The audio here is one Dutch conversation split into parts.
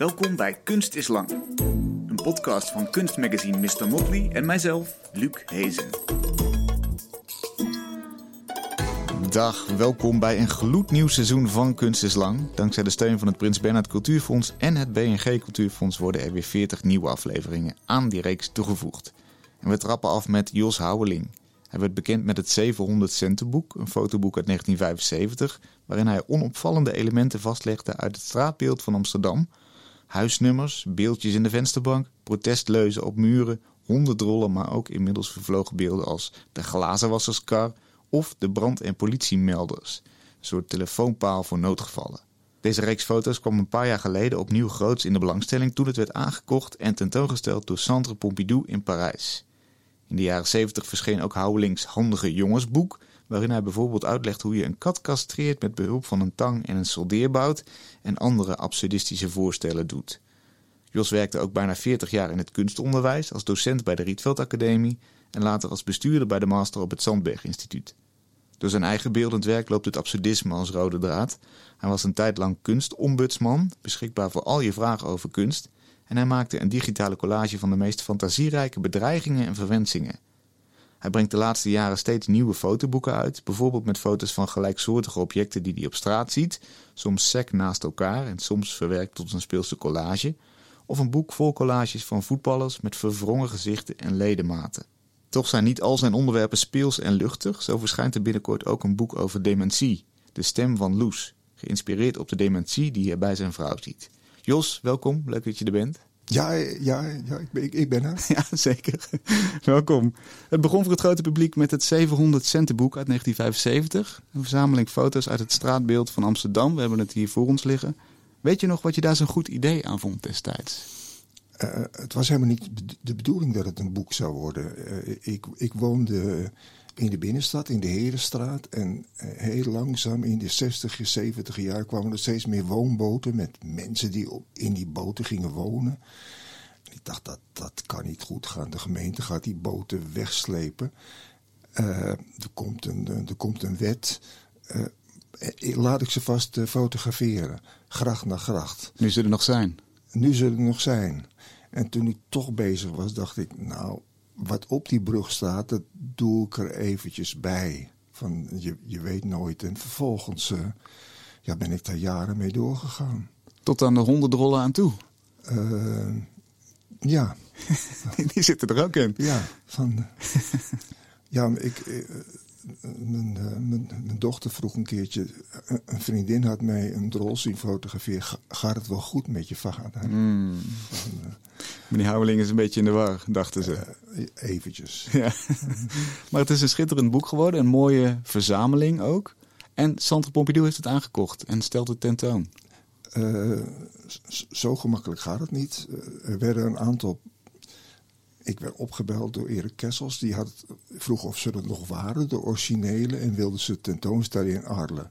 Welkom bij Kunst is Lang. Een podcast van kunstmagazine Mr. Motley en mijzelf, Luc Hezen. Dag, welkom bij een gloednieuw seizoen van Kunst is Lang. Dankzij de steun van het Prins Bernhard Cultuurfonds en het BNG Cultuurfonds worden er weer 40 nieuwe afleveringen aan die reeks toegevoegd. En we trappen af met Jos Houweling. Hij werd bekend met het 700 centenboek, een fotoboek uit 1975, waarin hij onopvallende elementen vastlegde uit het straatbeeld van Amsterdam. Huisnummers, beeldjes in de vensterbank, protestleuzen op muren, hondendrollen, maar ook inmiddels vervlogen beelden als de glazenwasserskar of de brand- en politiemelders, een soort telefoonpaal voor noodgevallen. Deze reeks foto's kwam een paar jaar geleden opnieuw groots in de belangstelling toen het werd aangekocht en tentoongesteld door Centre Pompidou in Parijs. In de jaren 70 verscheen ook Houwelings Handige Jongensboek, waarin hij bijvoorbeeld uitlegt hoe je een kat castreert met behulp van een tang en een soldeerbout en andere absurdistische voorstellen doet. Jos werkte ook bijna 40 jaar in het kunstonderwijs als docent bij de Rietveld Academie en later als bestuurder bij de master op het Zandberg Instituut. Door zijn eigen beeldend werk loopt het absurdisme als rode draad. Hij was een tijd lang kunstombudsman, beschikbaar voor al je vragen over kunst en hij maakte een digitale collage van de meest fantasierijke bedreigingen en verwensingen. Hij brengt de laatste jaren steeds nieuwe fotoboeken uit, bijvoorbeeld met foto's van gelijksoortige objecten die hij op straat ziet, soms sec naast elkaar en soms verwerkt tot een speelse collage, of een boek vol collages van voetballers met verwrongen gezichten en ledematen. Toch zijn niet al zijn onderwerpen speels en luchtig, zo verschijnt er binnenkort ook een boek over dementie, De Stem van Loes, geïnspireerd op de dementie die hij bij zijn vrouw ziet. Jos, welkom. Leuk dat je er bent. Ja, ja, ja ik, ben, ik ben er. Ja, zeker. welkom. Het begon voor het grote publiek met het 700 centenboek uit 1975. Een verzameling foto's uit het straatbeeld van Amsterdam. We hebben het hier voor ons liggen. Weet je nog wat je daar zo'n goed idee aan vond destijds? Uh, het was helemaal niet de bedoeling dat het een boek zou worden. Uh, ik, ik woonde in de binnenstad, in de Herenstraat. En uh, heel langzaam in de 60, 70 jaar kwamen er steeds meer woonboten met mensen die op, in die boten gingen wonen. En ik dacht, dat, dat kan niet goed gaan. De gemeente gaat die boten wegslepen. Uh, er, komt een, er komt een wet. Uh, laat ik ze vast fotograferen. Gracht na gracht. Nu zullen er nog zijn. Nu zullen er nog zijn. En toen ik toch bezig was, dacht ik, nou, wat op die brug staat, dat doe ik er eventjes bij. Van, je, je weet nooit. En vervolgens uh, ja, ben ik daar jaren mee doorgegaan. Tot aan de honderdrollen aan toe? Uh, ja. die zitten er ook in. Ja, van... ja, ik... Uh, mijn, mijn, mijn, dochter vroeg een keertje, een vriendin had mij een drol zien fotograferen. Gaat het wel goed met je vader? Mm. Van, Meneer Houweling is een beetje in de war, dachten ze. Uh, eventjes. Ja. maar het is een schitterend boek geworden, een mooie verzameling ook. En Centre Pompidou heeft het aangekocht en stelt het tentoon. Uh, zo gemakkelijk gaat het niet. er werden een aantal ik werd opgebeld door Erik Kessels. Die had vroeg of ze er nog waren, de originele, en wilden ze tentoonstellen in Arles.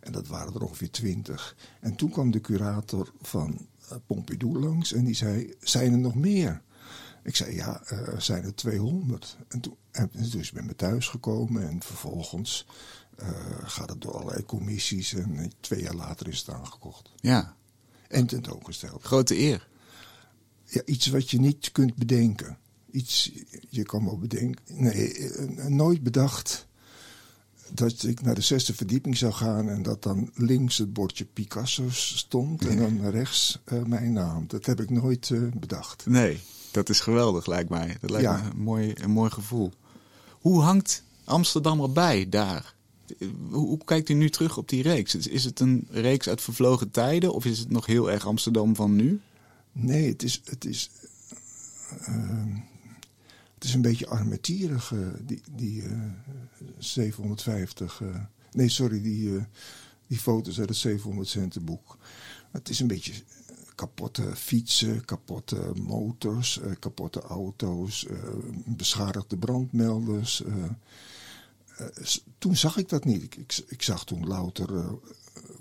En dat waren er ongeveer twintig. En toen kwam de curator van Pompidou langs en die zei: Zijn er nog meer? Ik zei: Ja, er zijn er 200. En toen en dus ben ik thuis gekomen en vervolgens uh, gaat het door allerlei commissies. En twee jaar later is het aangekocht. Ja. En tentoongesteld. Grote eer. Ja, iets wat je niet kunt bedenken iets, je kan wel bedenken, nee, nooit bedacht dat ik naar de zesde verdieping zou gaan en dat dan links het bordje Picasso stond en dan rechts uh, mijn naam. Dat heb ik nooit uh, bedacht. Nee, dat is geweldig lijkt mij. Dat lijkt ja. me een mooi, een mooi gevoel. Hoe hangt Amsterdam erbij daar? Hoe, hoe kijkt u nu terug op die reeks? Is het een reeks uit vervlogen tijden of is het nog heel erg Amsterdam van nu? Nee, het is, het is uh, het is een beetje armetierig, uh, die, die uh, 750. Uh, nee, sorry, die, die foto's uit het 700 centen boek. Het is een beetje kapotte fietsen, kapotte motors, kapotte auto's, beschadigde brandmelders. toen zag ik dat niet. Ik, ik, ik zag toen louter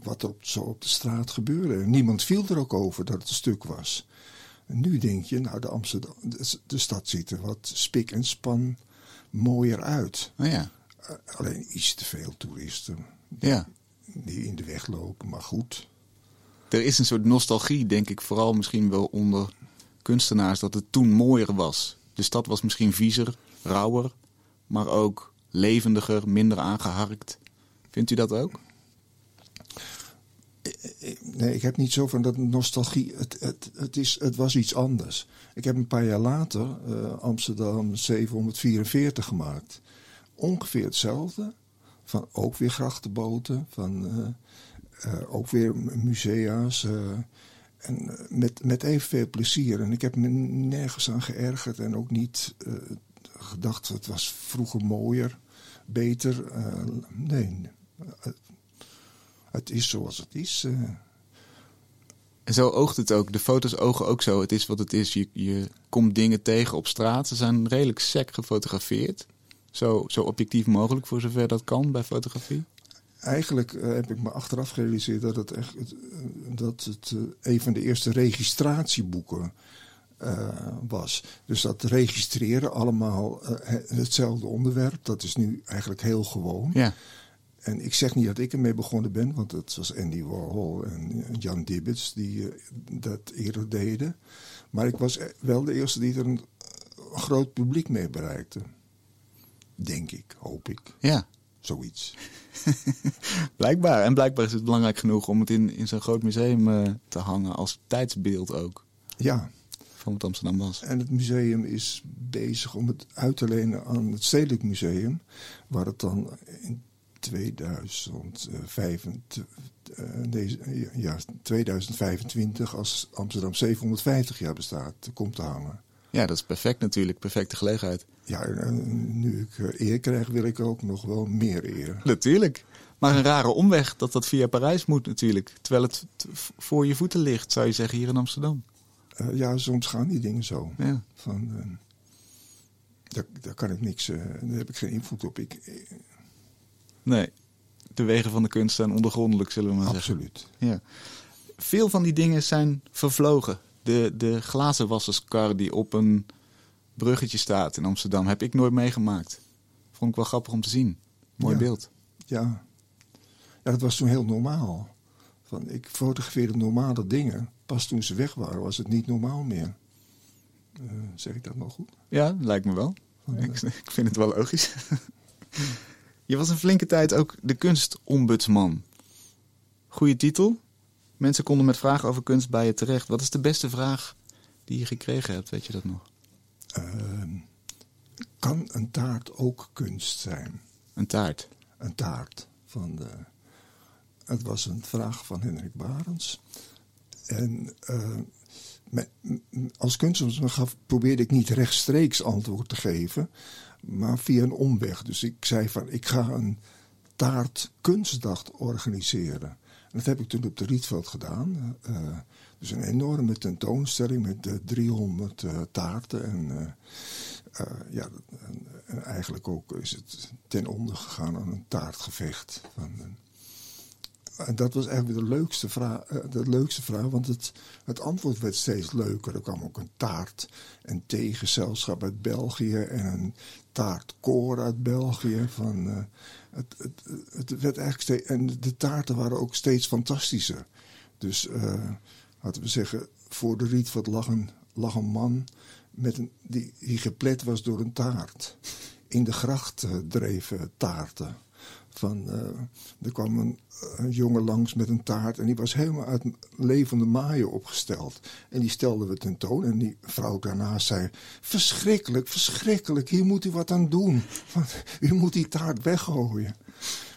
wat er op, zo op de straat gebeurde. Niemand viel er ook over dat het een stuk was. Nu denk je, nou, de, Amsterdam, de, de, stad ziet er wat spik en span mooier uit. Oh ja. Uh, alleen iets te veel toeristen die, ja. die in de weg lopen, maar goed. er is een soort nostalgie, denk ik, vooral misschien wel onder kunstenaars, dat het toen mooier was. De stad was misschien viezer, rauwer, maar ook levendiger, minder aangeharkt. Vindt u dat ook? Nee, ik heb niet zo van dat nostalgie. Het, het, het, is, het was iets anders. Ik heb een paar jaar later uh, Amsterdam 744 gemaakt. Ongeveer hetzelfde. Van ook weer grachtenboten, van uh, uh, ook weer musea's. en met, met evenveel plezier. En ik heb me nergens aan geërgerd en ook niet gedacht het was vroeger mooier, beter. nee, het is zoals het is. Uh. En zo oogt het ook. De foto's ogen ook zo. Het is wat het is. Je, je komt dingen tegen op straat. Ze zijn redelijk sec gefotografeerd. Zo, zo objectief mogelijk voor zover dat kan bij fotografie. Eigenlijk uh, heb ik me achteraf gerealiseerd dat het, echt, dat het uh, een van de eerste registratieboeken was. Dus dat registreren allemaal hetzelfde onderwerp, dat is nu eigenlijk heel gewoon. Ja. En ik zeg niet dat ik ermee begonnen ben, want het was Andy Warhol en Jan Dibbets die uh, dat eerder deden. Maar ik was wel de eerste die er een, groot publiek mee bereikte. Denk ik, hoop ik. Ja. Zoiets. blijkbaar. En blijkbaar is het belangrijk genoeg om het in, in zo'n groot museum uh, te hangen als tijdsbeeld ook. Ja. Van wat Amsterdam was. En het museum is bezig om het uit te lenen aan het Stedelijk Museum. Waar het dan in 2025, uh, deze, ja, 2025 als Amsterdam 750 jaar bestaat, komt te hangen. Ja, dat is perfect natuurlijk. Perfecte gelegenheid. Ja, nu ik eh, eer krijg, wil ik ook nog wel meer eer. Natuurlijk. Maar een rare omweg dat dat via Parijs moet natuurlijk. Terwijl het voor je voeten ligt, zou je zeggen, hier in Amsterdam. Uh, ja, soms gaan die dingen zo. Ja. Van, uh, daar, daar kan ik niks, uh, daar heb ik geen invloed op. Ik, Nee, de wegen van de kunst zijn ondergrondelijk, zullen we maar Absoluut. zeggen. Absoluut. Ja. Veel van die dingen zijn vervlogen. De, de glazenwasserskar die op een bruggetje staat in Amsterdam, heb ik nooit meegemaakt. Vond ik wel grappig om te zien. Mooi ja. beeld. Ja. ja, dat was toen heel normaal. Van, ik fotografeerde normale dingen. Pas toen ze weg waren, was het niet normaal meer. Uh, zeg ik dat wel goed? Ja, lijkt me wel. ik, ik vind het wel logisch. Je was een flinke tijd ook de kunstombudsman. Goeie titel. Mensen konden met vragen over kunst bij je terecht. Wat is de beste vraag die je gekregen hebt? Weet je dat nog? Uh, kan een taart ook kunst zijn? Een taart? Een taart. Van de, het was een vraag van Hendrik Barens. En uh, met, als kunstombudsman probeerde ik niet rechtstreeks antwoord te geven maar via een omweg. Dus ik zei van, ik ga een taartkunstdag organiseren. En dat heb ik toen op de Rietveld gedaan. Uh, dus een enorme tentoonstelling met uh, 300 uh, taarten. En, ja, en, en, eigenlijk ook is het ten onder gegaan aan een taartgevecht. Van, dat was eigenlijk de leukste vraag, de leukste vraag want het, het antwoord werd steeds leuker. Er kwam ook een taart- en theegezelschap uit België en een taartkoor uit België. Van, uh, het, het, het, werd eigenlijk steeds, en de taarten waren ook steeds fantastischer. Dus uh, laten we zeggen, voor de Rietveld lag een, lag man met een, die, die geplet was door een taart. In de gracht dreven taarten. Van, er kwam een, jongen langs met een taart en die was helemaal uit levende maaien opgesteld. En die stelden we tentoon en die vrouw daarnaast zei... verschrikkelijk, verschrikkelijk, hier moet u wat aan doen. Want u moet die taart weggooien.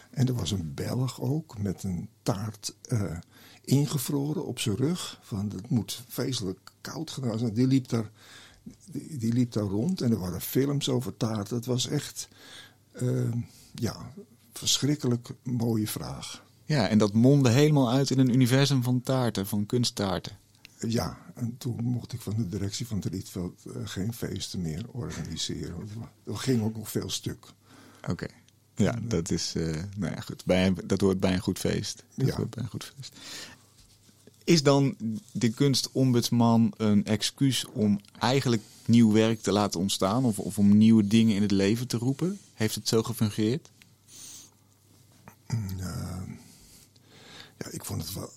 En er was een Belg ook met een taart uh, ingevroren op zijn rug. Van, het moet vreselijk koud gedaan zijn. Die liep daar, die, liep daar rond en er waren films over taart. Het was echt... Uh, ja, verschrikkelijk mooie vraag. Ja, en dat mondde helemaal uit in een universum van taarten, van kunsttaarten. Ja, en toen mocht ik van de directie van het Rietveld uh, geen feesten meer organiseren. Er ging ook nog veel stuk. Oké. Okay. Ja, en, dat is, uh, nou ja, goed. Bij dat hoort bij een goed feest. Dat ja. hoort bij een goed feest. Is dan de kunstombudsman een excuus om eigenlijk nieuw werk te laten ontstaan? Of, of om nieuwe dingen in het leven te roepen? Heeft het zo gefungeerd? Ja, ik vond het wel.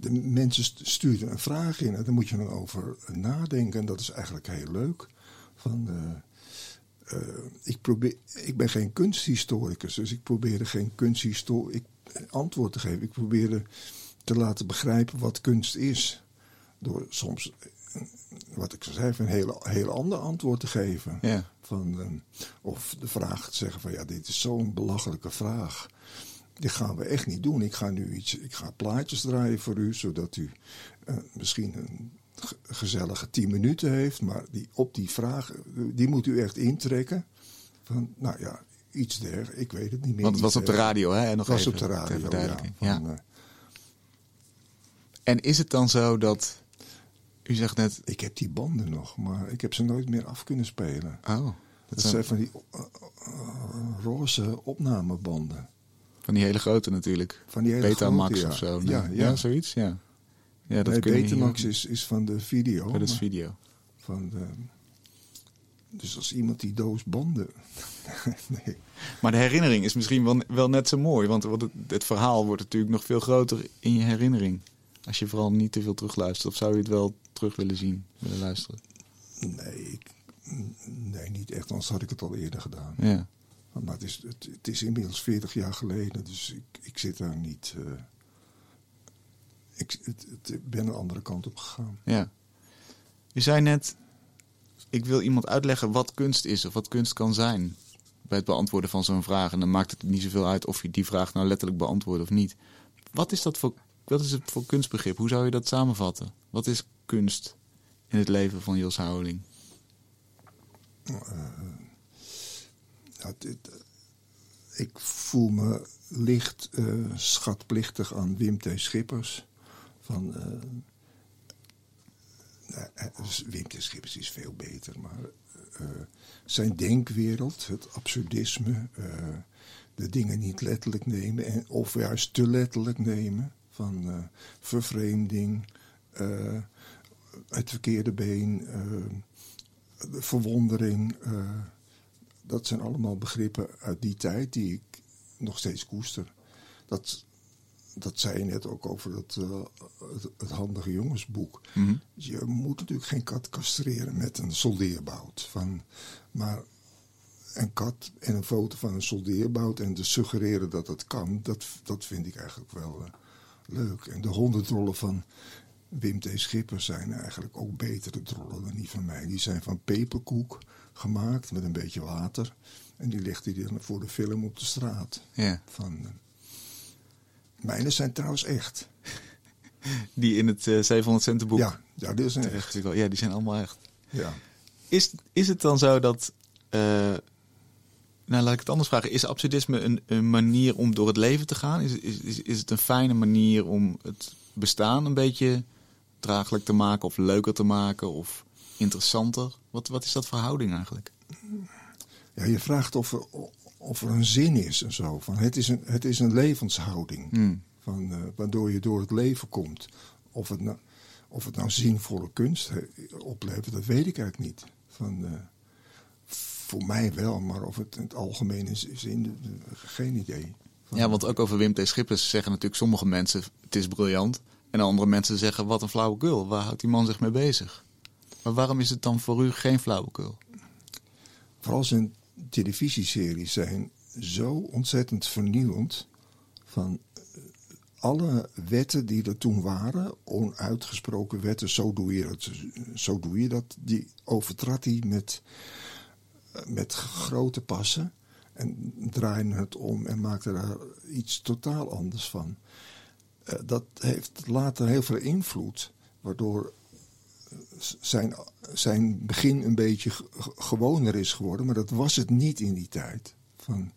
De mensen stuurden een vraag in en daar moet je dan over nadenken. En dat is eigenlijk heel leuk. Van, uh, uh, ik, probeer, ik ben geen kunsthistoricus, dus ik probeerde geen kunsthistorisch antwoord te geven. Ik probeerde te laten begrijpen wat kunst is. Door soms, wat ik zei, een heel, heel ander antwoord te geven. Ja. Van, uh, of de vraag te zeggen van ja, dit is zo'n belachelijke vraag. Dit gaan we echt niet doen. Ik ga nu iets, ik ga plaatjes draaien voor u, zodat u uh, misschien een gezellige tien minuten heeft. Maar die, op die vraag, die moet u echt intrekken. Van, nou ja, iets dergelijks. Ik weet het niet meer. Want het was op de radio, hè? Nog was even, op de radio, ja. van, ja. uh, En is het dan zo dat... U zegt net... ik heb die banden nog, maar ik heb ze nooit meer af kunnen spelen. Oh, Dat, dat zijn van die uh, roze opnamebanden. Van die hele grote natuurlijk. Van die hele Betamax grote, ja. of zo. Nee. Ja, Ja, ja. zoiets, ja. Ja, dat nee, Betamax is, is van de video. Oh, dat is video. van de, dus als iemand die doos banden... nee. Maar de herinnering is misschien wel, wel net zo mooi. Want het, het verhaal wordt natuurlijk nog veel groter in je herinnering. Als je vooral niet te veel terugluistert. Of zou je het wel terug willen zien, willen luisteren? Nee, ik, nee, niet echt. Anders had ik het al eerder gedaan. Ja. Maar het is, het, het is inmiddels 40 jaar geleden, dus ik, ik zit daar niet. eh, ik, het, het, ben een andere kant op gegaan. ja. Je zei net, ik wil iemand uitleggen wat kunst is of wat kunst kan zijn. Bij het beantwoorden van zo'n vraag. En dan maakt het niet zoveel uit of je die vraag nou letterlijk beantwoordt of niet. Wat is dat voor, wat is het voor kunstbegrip? Hoe zou je dat samenvatten? Wat is kunst in het leven van Jos Houweling? Eh, ik voel me licht eh, schatplichtig aan Wim T. Schippers. Van, eh, dus Wim T. Schippers is veel beter, maar zijn denkwereld, het absurdisme, de dingen niet letterlijk nemen, en, of juist te letterlijk nemen, van vervreemding, het verkeerde been, de verwondering. Dat zijn allemaal begrippen uit die tijd die ik nog steeds koester. Dat, dat zei je net ook over het, eh, het, het handige jongensboek. Mhm. Je moet natuurlijk geen kat castreren met een soldeerbout. Van, maar een kat en een foto van een soldeerbout en te suggereren dat het kan, dat, dat vind ik eigenlijk wel eh, leuk. En de hondendrollen van Wim T. Schipper zijn eigenlijk ook betere drollen dan die van mij. Die zijn van peperkoek gemaakt met een beetje water. En die legt hij dan voor de film op de straat. Ja. Van, eh, mijne zijn trouwens echt. Die in het eh, 700 centen boek. Ja, een terecht echt. Ja, die zijn allemaal echt. Ja. Is, is het dan zo dat. eh, nou, laat ik het anders vragen. Is absurdisme een, een manier om door het leven te gaan? Is, is, is, is het een fijne manier om het bestaan een beetje draaglijk te maken, of leuker te maken, of interessanter? Wat, wat is dat verhouding eigenlijk? ja, je vraagt of er, of er een zin is en zo. Van, het, is een, het is een levenshouding. Hmm. Van, eh, waardoor je door het leven komt. Of het nou, of het nou zinvolle kunst oplevert, dat weet ik eigenlijk niet. Van, eh, voor mij wel, maar of het in het algemeen is, is in de, geen idee. Van, Ja, want ook over Wim T. Schippers zeggen natuurlijk sommige mensen: het is briljant. En andere mensen zeggen: wat een flauwekul. Waar houdt die man zich mee bezig? Maar waarom is het dan voor u geen flauwekul? Vooral zijn televisieseries zijn zo ontzettend vernieuwend. Van eh, alle wetten die er toen waren, onuitgesproken wetten, zo doe je dat, zo doe je dat die overtrad hij met, eh, met grote passen. En draaide het om en maakte daar iets totaal anders van. Eh, dat heeft later heel veel invloed, waardoor zijn, zijn begin een beetje ge- ge- gewoner is geworden. Maar dat was het niet in die tijd. Van,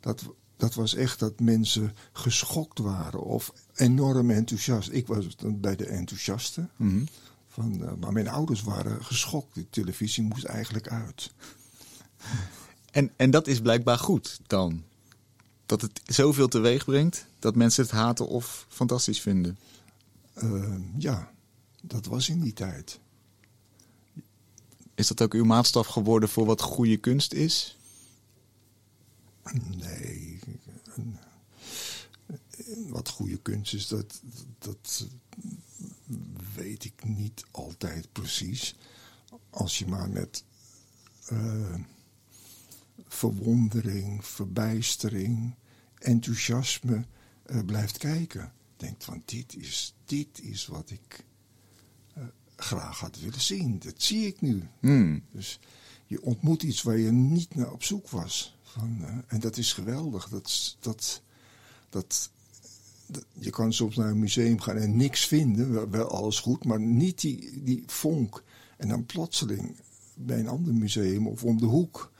dat, dat was echt dat mensen geschokt waren of enorm enthousiast. Ik was bij de enthousiasten. Mhm. Van, eh, maar mijn ouders waren geschokt. De televisie moest eigenlijk uit. En, en dat is blijkbaar goed dan. Dat het zoveel teweeg brengt dat mensen het haten of fantastisch vinden. Eh, ja, dat was in die tijd. Is dat ook uw maatstaf geworden voor wat goede kunst is? Nee. wat goede kunst is, dat, dat weet ik niet altijd precies. Als je maar met uh, verwondering, verbijstering, enthousiasme uh, blijft kijken. Denkt van dit is, dit is wat ik graag had willen zien. Dat zie ik nu. Hmm. Dus je ontmoet iets waar je niet naar op zoek was. Van, en dat is geweldig. Dat, dat, dat, je kan soms naar een museum gaan en niks vinden, wel alles goed, maar niet die, die vonk. En dan plotseling bij een ander museum of om de hoek,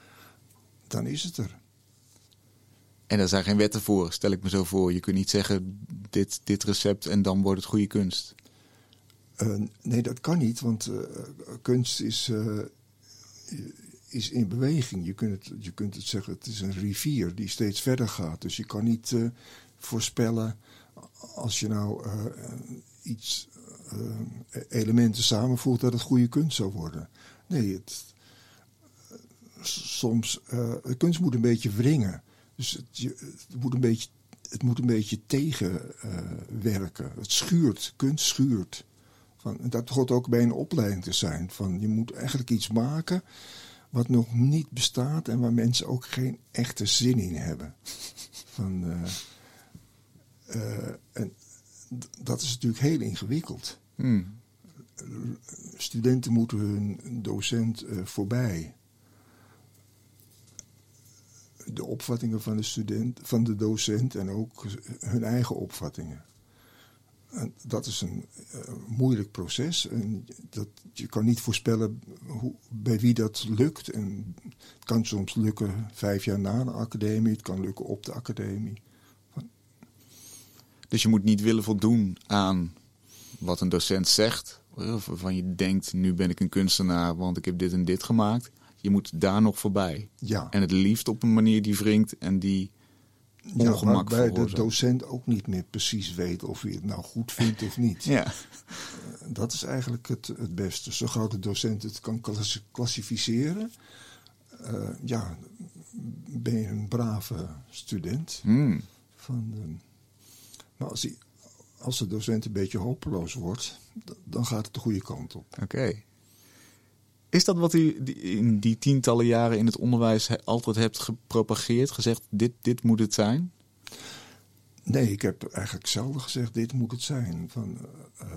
dan is het er. En daar zijn geen wetten voor, stel ik me zo voor. Je kunt niet zeggen dit, dit recept en dan wordt het goede kunst. Uh, nee, dat kan niet, want uh, kunst is, uh, is in beweging. Je kunt, het, je kunt het zeggen, het is een rivier die steeds verder gaat. Dus je kan niet voorspellen als je nou iets elementen samenvoegt dat het goede kunst zou worden. Nee, het, soms kunst moet een beetje wringen. Dus het, moet een beetje, het moet een beetje tegenwerken. Het schuurt, kunst schuurt. Van, dat hoort ook bij een opleiding te zijn. Van, je moet eigenlijk iets maken wat nog niet bestaat en waar mensen ook geen echte zin in hebben. Van, uh, en dat is natuurlijk heel ingewikkeld. Hmm. Studenten moeten hun docent voorbij de opvattingen van de student, van de docent en ook hun eigen opvattingen. En dat is een uh, moeilijk proces. En dat, je kan niet voorspellen hoe, bij wie dat lukt. En het kan soms lukken vijf jaar na de academie, het kan lukken op de academie. Dus je moet niet willen voldoen aan wat een docent zegt. Waarvan je denkt, nu ben ik een kunstenaar, want ik heb dit en dit gemaakt. Je moet daar nog voorbij. Ja. En het liefst op een manier die wringt en die ongemak ja, waarbij de docent ook niet meer precies weet of hij het nou goed vindt of niet. Ja. Dat is eigenlijk het, het beste. Zo gauw de docent het kan klassificeren, uh, ja, ben je een brave student. Hmm. Van de, maar als, die, als de docent een beetje hopeloos wordt, dan gaat het de goede kant op. Oké. Okay. Is dat wat u in die tientallen jaren in het onderwijs altijd hebt gepropageerd? Gezegd, dit, dit moet het zijn? Nee, ik heb eigenlijk zelden gezegd, dit moet het zijn. Van, uh,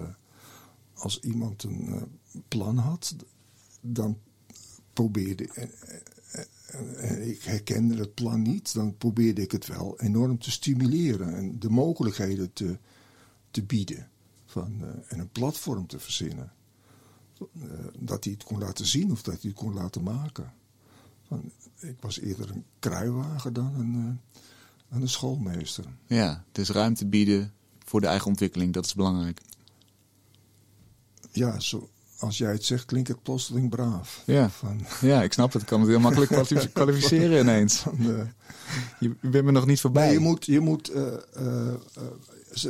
als iemand een uh, plan had, dan probeerde... Ik herkende het plan niet, dan probeerde ik het wel enorm te stimuleren... en de mogelijkheden te, te bieden. Van, en een platform te verzinnen. Uh, dat hij het kon laten zien of dat hij het kon laten maken. Van, ik was eerder een kruiwagen dan een, uh, een schoolmeester. Ja, dus ruimte bieden voor de eigen ontwikkeling, dat is belangrijk. Ja, zo, als jij het zegt, klinkt het plotseling braaf. Ja, van, ja ik snap het. Ik kan het heel makkelijk kwalificeren ineens. Van, uh, je, je, bent me nog niet voorbij. Nee, je moet, je moet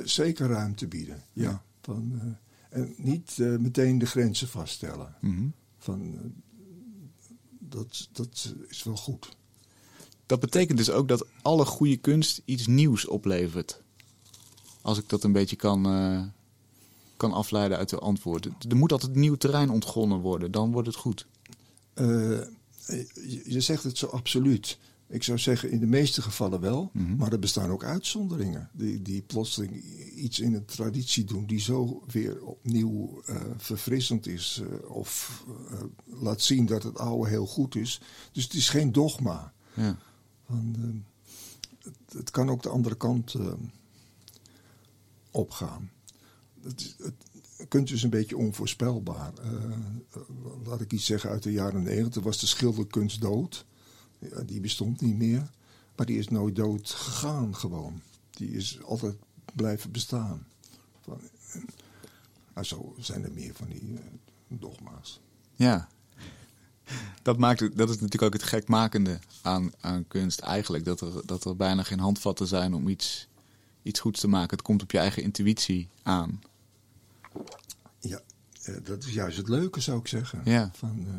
zeker ruimte bieden. Ja, ja. Van, en niet uh, meteen de grenzen vaststellen. Mm -hmm. Van, uh, dat, dat is wel goed. Dat betekent dus ook dat alle goede kunst iets nieuws oplevert. Als ik dat een beetje kan, uh, kan afleiden uit de antwoorden. Er moet altijd nieuw terrein ontgonnen worden, dan wordt het goed. je, je zegt het zo absoluut. Ik zou zeggen, in de meeste gevallen wel. Mhm. Mm -hmm. Maar er bestaan ook uitzonderingen. Die, die plotseling iets in een traditie doen. die zo weer opnieuw uh, verfrissend is. Uh, of uh, laat zien dat het oude heel goed is. Dus het is geen dogma. Ja. Want, het, het, kan ook de andere kant opgaan. Het, het, kunt dus een beetje onvoorspelbaar. laat ik iets zeggen uit de jaren negentig. was de schilderkunst dood. Ja, die bestond niet meer. Maar die is nooit dood gegaan gewoon. Die is altijd blijven bestaan. Van, en zo zijn er meer van die uh, dogma's. Ja. Dat, maakt het, dat is natuurlijk ook het gekmakende aan, aan kunst eigenlijk. Dat er, dat er bijna geen handvatten zijn om iets, iets goeds te maken. Het komt op je eigen intuïtie aan. Ja, uh, dat is juist het leuke zou ik zeggen. Ja. Van, uh,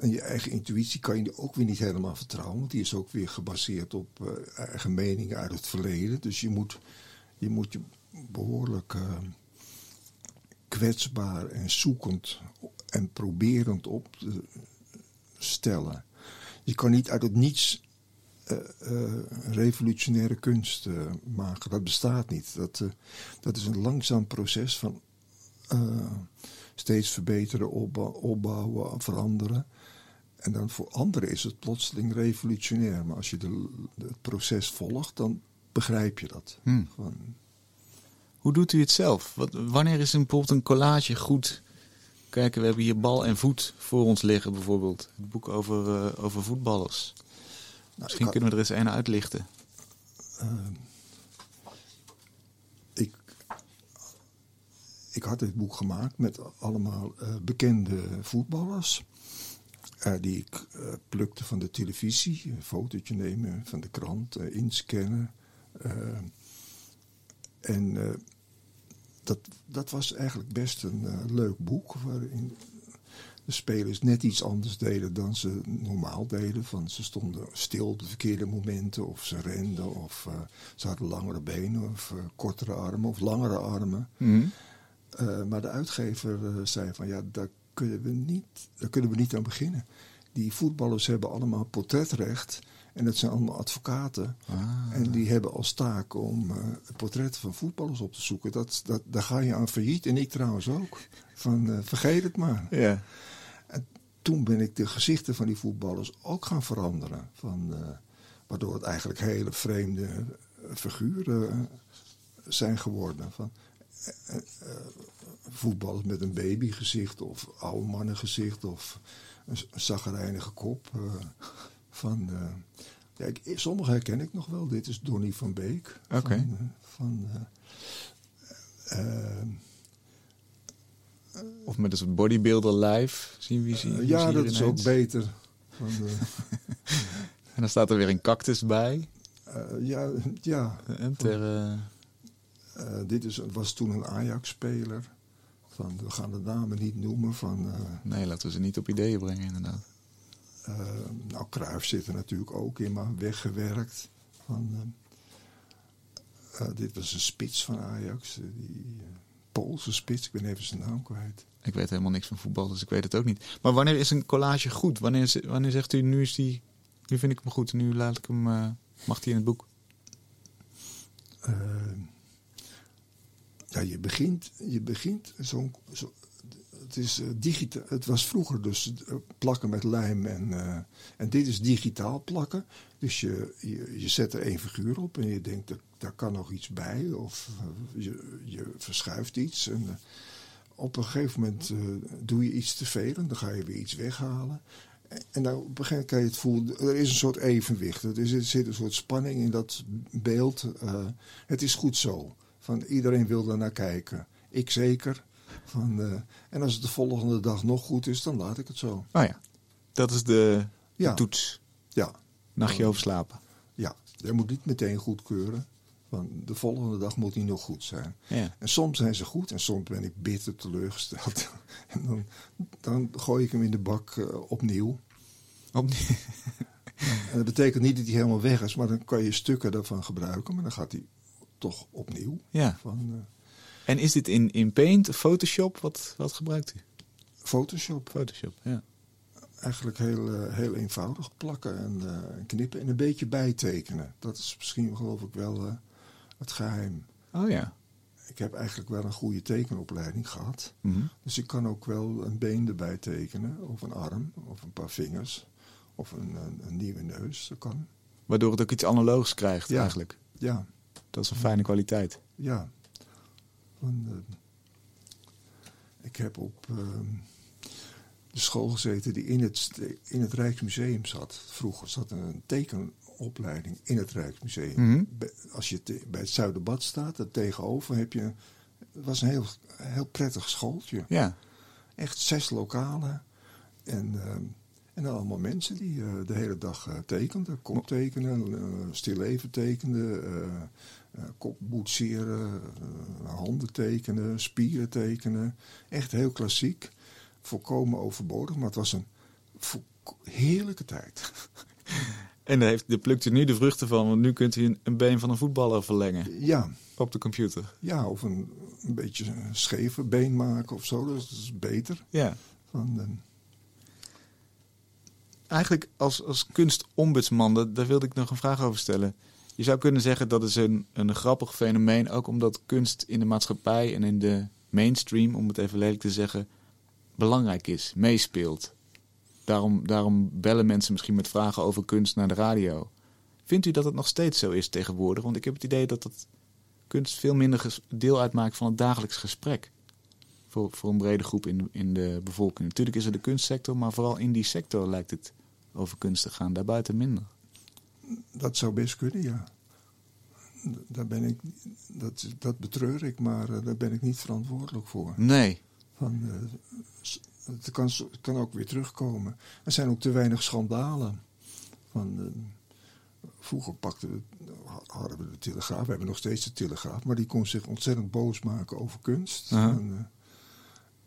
en je eigen intuïtie kan je ook weer niet helemaal vertrouwen. Want die is ook weer gebaseerd op uh, eigen meningen uit het verleden. Dus je moet, Je moet je behoorlijk uh, kwetsbaar en zoekend en proberend op te stellen. Je kan niet uit het niets uh, revolutionaire kunst maken. Dat bestaat niet. Dat, dat is een langzaam proces van steeds verbeteren, opbouwen, veranderen. En dan voor anderen is het plotseling revolutionair. Maar als je de, het proces volgt, dan begrijp je dat. Hmm. Hoe doet u het zelf? Wat, wanneer is een, bijvoorbeeld een collage goed? Kijken, we hebben hier bal en voet voor ons liggen bijvoorbeeld. Het boek over, uh, over voetballers. Nou, Misschien kunnen we er eens een uitlichten. Uh, ik, ik had dit boek gemaakt met allemaal uh, bekende voetballers. Uh, die ik uh, plukte van de televisie, een fotootje nemen van de krant, uh, inscannen. en dat, dat was eigenlijk best een leuk boek, waarin de spelers net iets anders deden dan ze normaal deden. Van ze stonden stil op de verkeerde momenten, of ze renden, of ze hadden langere benen, of kortere armen, of langere armen. Mm. maar de uitgever zei van ja, dat kunnen we niet, daar kunnen we niet aan beginnen. Die voetballers hebben allemaal portretrecht. En dat zijn allemaal advocaten. Ah. En die hebben als taak om uh, portretten van voetballers op te zoeken. Dat, dat, daar ga je aan failliet. En ik trouwens ook. Van uh, vergeet het maar. Ja. En toen ben ik de gezichten van die voetballers ook gaan veranderen. Van, uh, waardoor het eigenlijk hele vreemde figuren zijn geworden. Van, voetballers met een babygezicht of oude mannengezicht of een zagrijnige kop. Uh, van, uh, ja, ik, sommige herken ik nog wel. Dit is Donny van Beek. Oké. Okay. Van, van uh, of met een soort bodybuilder live. Zien we zien. ja, dat is ook beter. Van, en dan staat er weer een cactus bij. ja, ja. En ter, uh, dit is, was toen een Ajax-speler. Van, we gaan de namen niet noemen. Van, uh, nee, laten we ze niet op ideeën brengen, inderdaad. Uh, nou, Cruijff zit er natuurlijk ook in, maar weggewerkt. Van, dit was een spits van Ajax. die Poolse spits, ik ben even zijn naam kwijt. Ik weet helemaal niks van voetbal, dus ik weet het ook niet. Maar wanneer is een collage goed? Wanneer, wanneer zegt u, nu, is die, nu vind ik hem goed, nu laat ik hem, mag die in het boek? Ja, je begint, je begint zo'n. Zo, het, is, uh, digitaal, het was vroeger dus uh, plakken met lijm en, uh, en dit is digitaal plakken. Dus je, je, zet er één figuur op en je denkt, dat, daar kan nog iets bij. Of je, je verschuift iets. En op een gegeven moment doe je iets te veel en dan ga je weer iets weghalen. En dan op een gegeven moment kan je het voelen, er is een soort evenwicht. Er, is, er zit een soort spanning in dat beeld. het is goed zo. Van iedereen wil er naar kijken. Ik zeker. Van, uh, en als het de volgende dag nog goed is, dan laat ik het zo. Oh ja, dat is de, ja. toets. Ja. Nachtje over slapen. Ja, je moet niet meteen goedkeuren. Want de volgende dag moet hij nog goed zijn. Ja. En soms zijn ze goed en soms ben ik bitter teleurgesteld. en dan, dan gooi ik hem in de bak uh, opnieuw. Opnieuw? en dat betekent niet dat hij helemaal weg is, maar dan kan je stukken daarvan gebruiken. Maar dan gaat hij toch opnieuw. Ja. Van, uh, en is dit in, in Paint, Photoshop? Wat, wat gebruikt u? Photoshop. Photoshop, ja. Eigenlijk heel, uh, heel eenvoudig plakken en uh, knippen en een beetje bijtekenen. Dat is misschien geloof ik wel het geheim. Oh ja. Ik heb eigenlijk wel een goede tekenopleiding gehad. Mm -hmm. Dus ik kan ook wel een been erbij tekenen. Of een arm. Of een paar vingers. Of een, een, een nieuwe neus. Dat kan. Waardoor het ook iets analogs krijgt ja. eigenlijk. Ja. Dat is een fijne kwaliteit. Ja. Uh, ik heb op uh, de school gezeten die in het, in het Rijksmuseum zat. Vroeger zat een tekenopleiding in het Rijksmuseum. Mm -hmm. Als je te, bij het Zuiderbad staat, er tegenover heb je... Het was een heel, heel prettig schooltje. Ja. Echt zes lokalen. En... Uh, en dan allemaal mensen die uh, de hele dag uh, tekenden. Kop tekenen, uh, stilleven tekenden, kop boetseren, handen tekenen, spieren tekenen. Echt heel klassiek. Volkomen overbodig, maar het was een heerlijke tijd. En daar, heeft, daar plukt u nu de vruchten van, want nu kunt u een, een been van een voetballer verlengen Ja, op de computer. ja of een, een beetje een scheve been maken of zo. Dus dat is beter. Ja. Van, eh, Eigenlijk als, als kunstombudsman, daar wilde ik nog een vraag over stellen. Je zou kunnen zeggen dat is een, een grappig fenomeen, ook omdat kunst in de maatschappij en in de mainstream, om het even lelijk te zeggen, belangrijk is, meespeelt. Daarom, daarom bellen mensen misschien met vragen over kunst naar de radio. Vindt u dat het nog steeds zo is tegenwoordig? Want ik heb het idee dat dat kunst veel minder deel uitmaakt van het dagelijks gesprek. Voor, voor een brede groep in, in de bevolking. Natuurlijk is er de kunstsector, maar vooral in die sector lijkt het over kunst te gaan. Daarbuiten minder. Dat zou best kunnen, ja. Daar ben ik, dat, dat betreur ik, maar eh, daar ben ik niet verantwoordelijk voor. Nee. Van, s- het, kan, s- het kan ook weer terugkomen. Er zijn ook te weinig schandalen. Van, eh, vroeger pakten we, hadden we de Telegraaf, we hebben nog steeds de Telegraaf, maar die kon zich ontzettend boos maken over kunst. En,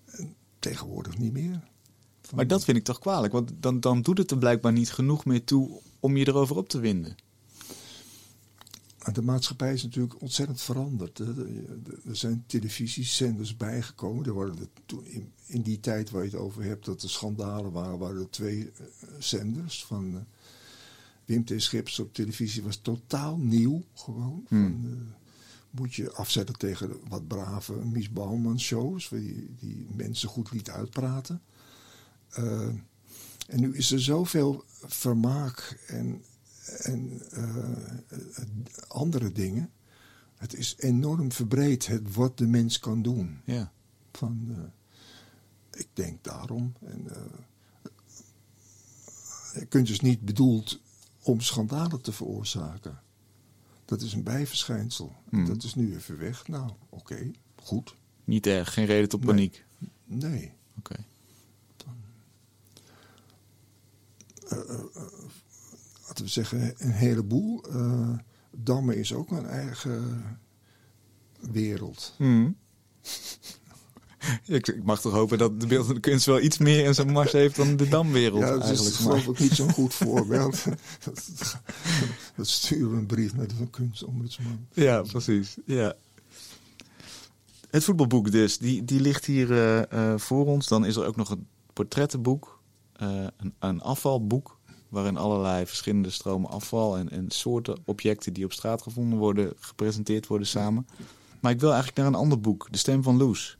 en tegenwoordig niet meer. Van, Maar dat vind ik toch kwalijk, want dan, dan doet het er blijkbaar niet genoeg meer toe om je erover op te winden. De maatschappij is natuurlijk ontzettend veranderd. Er zijn televisiezenders bijgekomen. Er waren toen in, die tijd waar je het over hebt, dat er schandalen waren, waren er twee eh, zenders. Van, eh, Wim T. Schips op televisie was totaal nieuw gewoon. Hmm. Van, eh, moet je afzetten tegen wat brave Mies Bouwman shows, die, die mensen goed liet uitpraten. En nu is er zoveel vermaak en, en eh, andere dingen. Het is enorm verbreed, het, wat de mens kan doen. Ja. Van, eh, ik denk daarom. En, eh, kunst is niet bedoeld om schandalen te veroorzaken. Dat is een bijverschijnsel. Hmm. Dat is nu even weg. Nou, oké, goed. Niet erg, geen reden tot paniek. Nee. Oké. Laten we zeggen, een heleboel. Eh Dammen is ook een eigen wereld. Hmm. ik, ik mag toch hopen dat de beeldende kunst wel iets meer in zijn mars heeft dan de damwereld Ja, dat is eigenlijk. geloof ik niet zo'n goed voorbeeld. dat, dat sturen we een brief naar de kunstombudsman. ja, precies. Ja. Het voetbalboek dus, die, die ligt hier eh, eh, voor ons. Dan is er ook nog een portrettenboek, eh, een, een afvalboek... waarin allerlei verschillende stromen afval en, en soorten objecten... die op straat gevonden worden, gepresenteerd worden samen. Maar ik wil eigenlijk naar een ander boek, De Stem van Loes.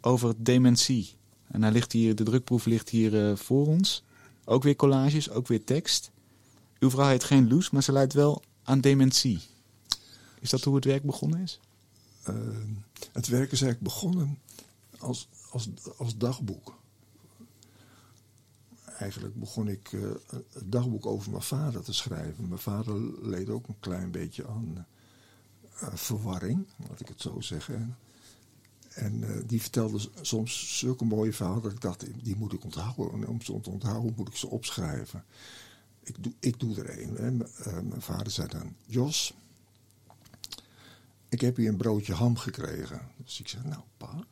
Over dementie. En hij ligt hier, de drukproef ligt hier eh, voor ons. Ook weer collages, ook weer tekst. Uw vrouw heet geen Loes, maar ze leidt wel aan dementie. Is dat hoe het werk begonnen is? Eh, het werk is eigenlijk begonnen als, als, als dagboek. Eigenlijk begon ik eh, het dagboek over mijn vader te schrijven. Mijn vader leed ook een klein beetje aan eh, verwarring, laat ik het zo zeggen. En eh, die vertelde soms zulke mooie verhalen dat ik dacht, die moet ik onthouden. En om ze te onthouden moet ik ze opschrijven. Ik doe, ik doe er een. Mijn vader zei dan, Jos, ik heb hier een broodje ham gekregen. Dus ik zeg, nou pa,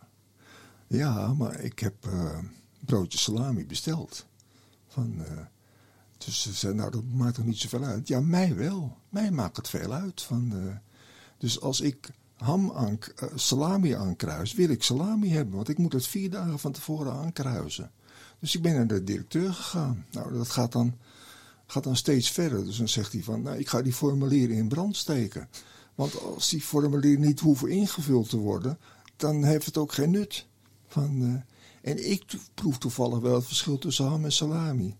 ja, maar ik heb broodje salami besteld. Van, eh, dus ze zei, nou dat maakt toch niet zoveel uit? Ja, mij wel. Mij maakt het veel uit. Van, eh, dus als ik ham aan, eh, salami aankruis, wil ik salami hebben. Want ik moet het vier dagen van tevoren aankruisen. Dus ik ben naar de directeur gegaan. Nou, dat gaat dan, gaat dan steeds verder. Dus dan zegt hij van, nou, ik ga die formulieren in brand steken. Want als die formulieren niet hoeven ingevuld te worden, dan heeft het ook geen nut. Van, en ik proef toevallig wel het verschil tussen ham en salami.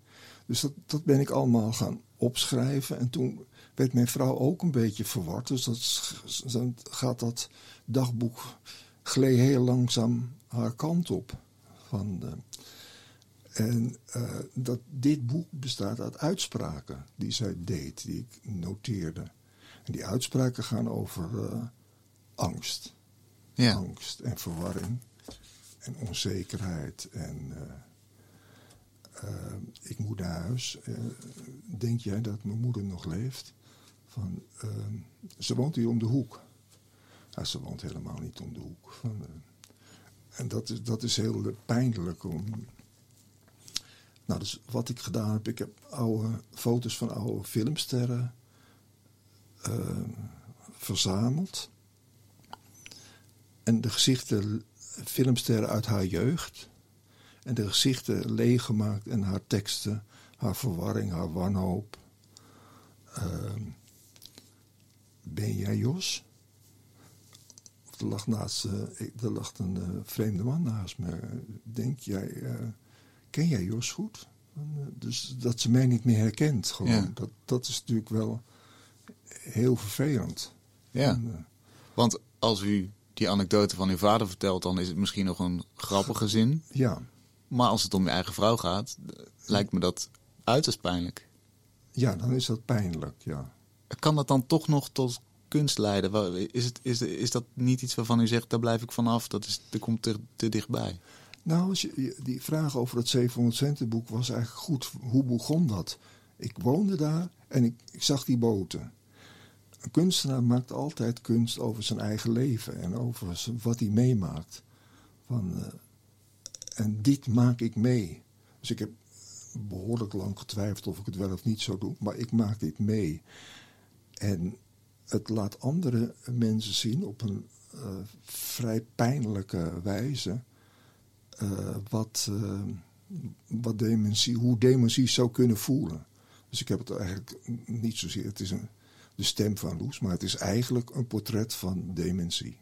Dus dat, dat ben ik allemaal gaan opschrijven. En toen werd mijn vrouw ook een beetje verward. Dus dat, dan gaat dat dagboek gleed heel langzaam haar kant op. Van, eh, en eh, dat, dit boek bestaat uit uitspraken die zij deed, die ik noteerde. En die uitspraken gaan over eh, angst. Ja. Angst en verwarring en onzekerheid. En eh, eh, ik moet naar huis. Eh, denk jij dat mijn moeder nog leeft? Van, ze woont hier om de hoek. Ja, ze woont helemaal niet om de hoek. Van, en dat is, dat is heel pijnlijk om Nou, dus wat ik gedaan heb, ik heb oude foto's van oude filmsterren verzameld. En de gezichten filmsterren uit haar jeugd. En de gezichten leeggemaakt en haar teksten, haar verwarring, haar wanhoop. Uh, ben jij Jos? Of er lag, naast, uh, er lag een uh, vreemde man naast me. Denk jij, uh, ken jij Jos goed? Dus dat ze mij niet meer herkent. Gewoon. Ja. Dat, dat is natuurlijk wel heel vervelend. Ja. En, Want als u die anekdote van uw vader vertelt, dan is het misschien nog een grappige zin. Ja. Maar als het om je eigen vrouw gaat, lijkt me dat uiterst pijnlijk. Ja, dan is dat pijnlijk, ja. Kan dat dan toch nog tot kunst leiden? Is, het, is, is dat niet iets waarvan u zegt, daar blijf ik vanaf, dat, is, dat komt te, te dichtbij? Nou, die vraag over het 700 centenboek was eigenlijk goed. Hoe begon dat? Ik woonde daar en ik, ik zag die boten. Een kunstenaar maakt altijd kunst over zijn eigen leven en over wat hij meemaakt. Van, uh, en dit maak ik mee. Dus ik heb behoorlijk lang getwijfeld of ik het wel of niet zou doen, maar ik maak dit mee. En het laat andere mensen zien op een uh, vrij pijnlijke wijze uh, wat, wat dementie, hoe dementie zou kunnen voelen. Dus ik heb het eigenlijk niet zozeer, het is een, de stem van Loes, maar het is eigenlijk een portret van dementie.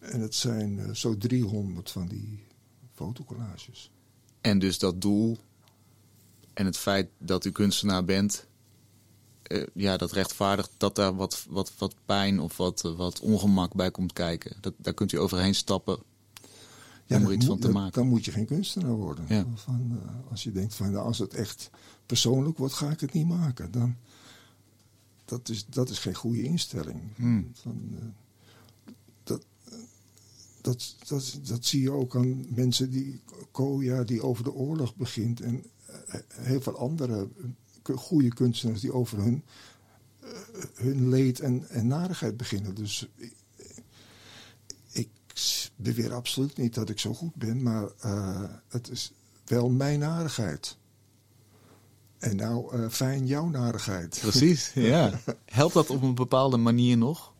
En het zijn uh, zo 300 van die fotocollages. En dus dat doel en het feit dat u kunstenaar bent, uh, ja, dat rechtvaardigt dat daar wat, wat, wat pijn of wat, uh, wat ongemak bij komt kijken. Dat, daar kunt u overheen stappen ja, om er iets moet, van te maken. Dan moet je geen kunstenaar worden. Ja. Van, uh, als je denkt van nou, als het echt persoonlijk wordt, ga ik het niet maken. Dan, dat, is, dat is geen goede instelling. Hmm. Van, dat, dat, dat, dat zie je ook aan mensen die die over de oorlog begint en heel veel andere goede kunstenaars die over hun, uh, hun leed en, en narigheid beginnen. Dus ik, ik, beweer absoluut niet dat ik zo goed ben, maar uh, het is wel mijn narigheid. En nou, uh, fijn jouw narigheid. Precies, ja. Helpt dat op een bepaalde manier nog?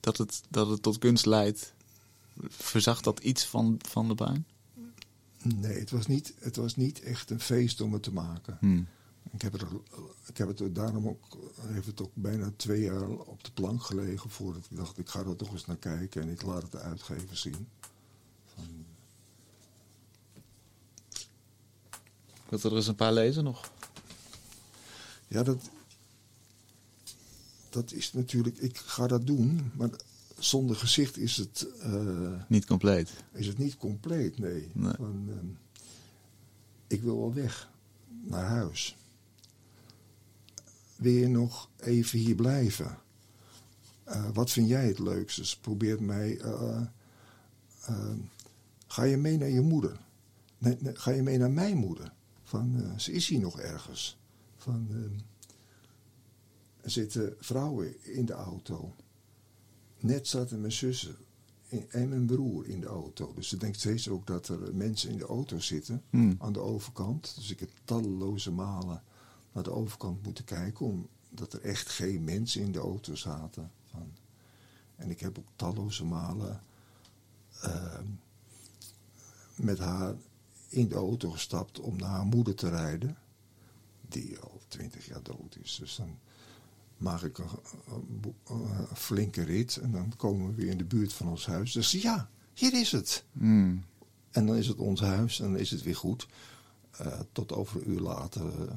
Dat het, dat het tot kunst leidt? Verzacht dat iets van, van de pijn? Nee, het was, niet, het was niet echt een feest om het te maken. Hmm. Ik heb, het, ik heb het daarom ook, heeft het ook bijna twee jaar op de plank gelegen voordat ik dacht, ik ga er toch eens naar kijken en ik laat het de uitgever zien. Dat er eens een paar lezen nog. Ja, dat, dat is natuurlijk, ik ga dat doen, maar zonder gezicht is het... Uh, niet compleet. Is het niet compleet, nee. nee. Van, uh, ik wil wel weg naar huis wil je nog even hier blijven? Uh, wat vind jij het leukste? Dus probeert mij. Uh, uh, ga je mee naar je moeder? Nee, nee, ga je mee naar mijn moeder? Van, ze is hier nog ergens. Van, er zitten vrouwen in de auto. Net zaten mijn zussen en mijn broer in de auto. Dus ze denkt steeds ook dat er mensen in de auto zitten hmm. aan de overkant. Dus ik heb talloze malen naar de overkant moeten kijken, omdat er echt geen mensen in de auto zaten. Van. En ik heb ook talloze malen uh, met haar in de auto gestapt om naar haar moeder te rijden, die al twintig jaar dood is. Dus dan maak ik een, een, een, flinke rit en dan komen we weer in de buurt van ons huis. Dus ja, hier is het. Mm. En dan is het ons huis en dan is het weer goed. Uh, tot over een uur later uh,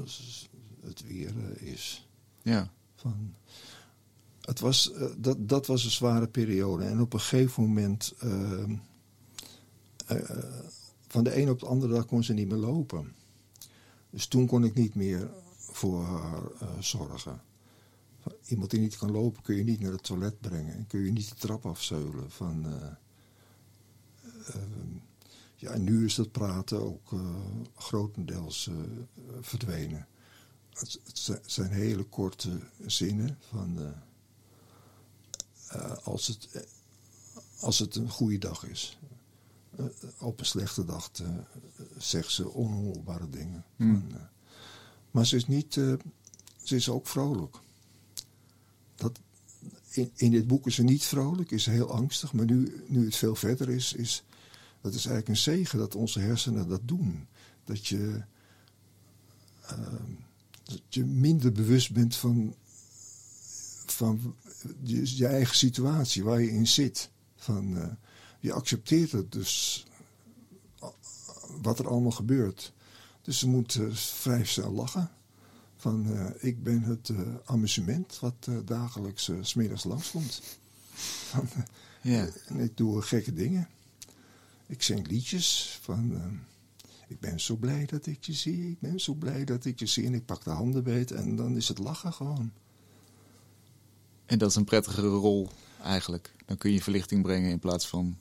als het weer uh, is. Ja. Van, het was, dat, dat was een zware periode. En op een gegeven moment, van de een op de andere dag kon ze niet meer lopen. Dus toen kon ik niet meer voor haar zorgen. Iemand die niet kan lopen kun je niet naar het toilet brengen. Kun je niet de trap afzeulen. Van, ja, en nu is dat praten ook uh, grotendeels verdwenen. Het, zijn hele korte zinnen van als, het, als het een goede dag is. Op een slechte dag zegt ze onhorbare dingen. Van, eh, maar ze is niet, eh, ze is ook vrolijk. Dat, in, in dit boek is ze niet vrolijk, is ze heel angstig. Maar nu, nu het veel verder is, is, dat is eigenlijk een zegen dat onze hersenen dat doen. Dat je, ehm, dat je minder bewust bent van, van je, je eigen situatie, waar je in zit. Van, eh, je accepteert het dus, eh, wat er allemaal gebeurt. Dus ze moet eh, vrij snel lachen. Van, eh, ik ben het amusement wat dagelijks smiddags langskomt. Van, Ja. en ik doe gekke dingen. Ik zing liedjes van... ik ben zo blij dat ik je zie, ik ben zo blij dat ik je zie. En ik pak de handen beet en dan is het lachen gewoon. En dat is een prettigere rol eigenlijk. Dan kun je verlichting brengen in plaats van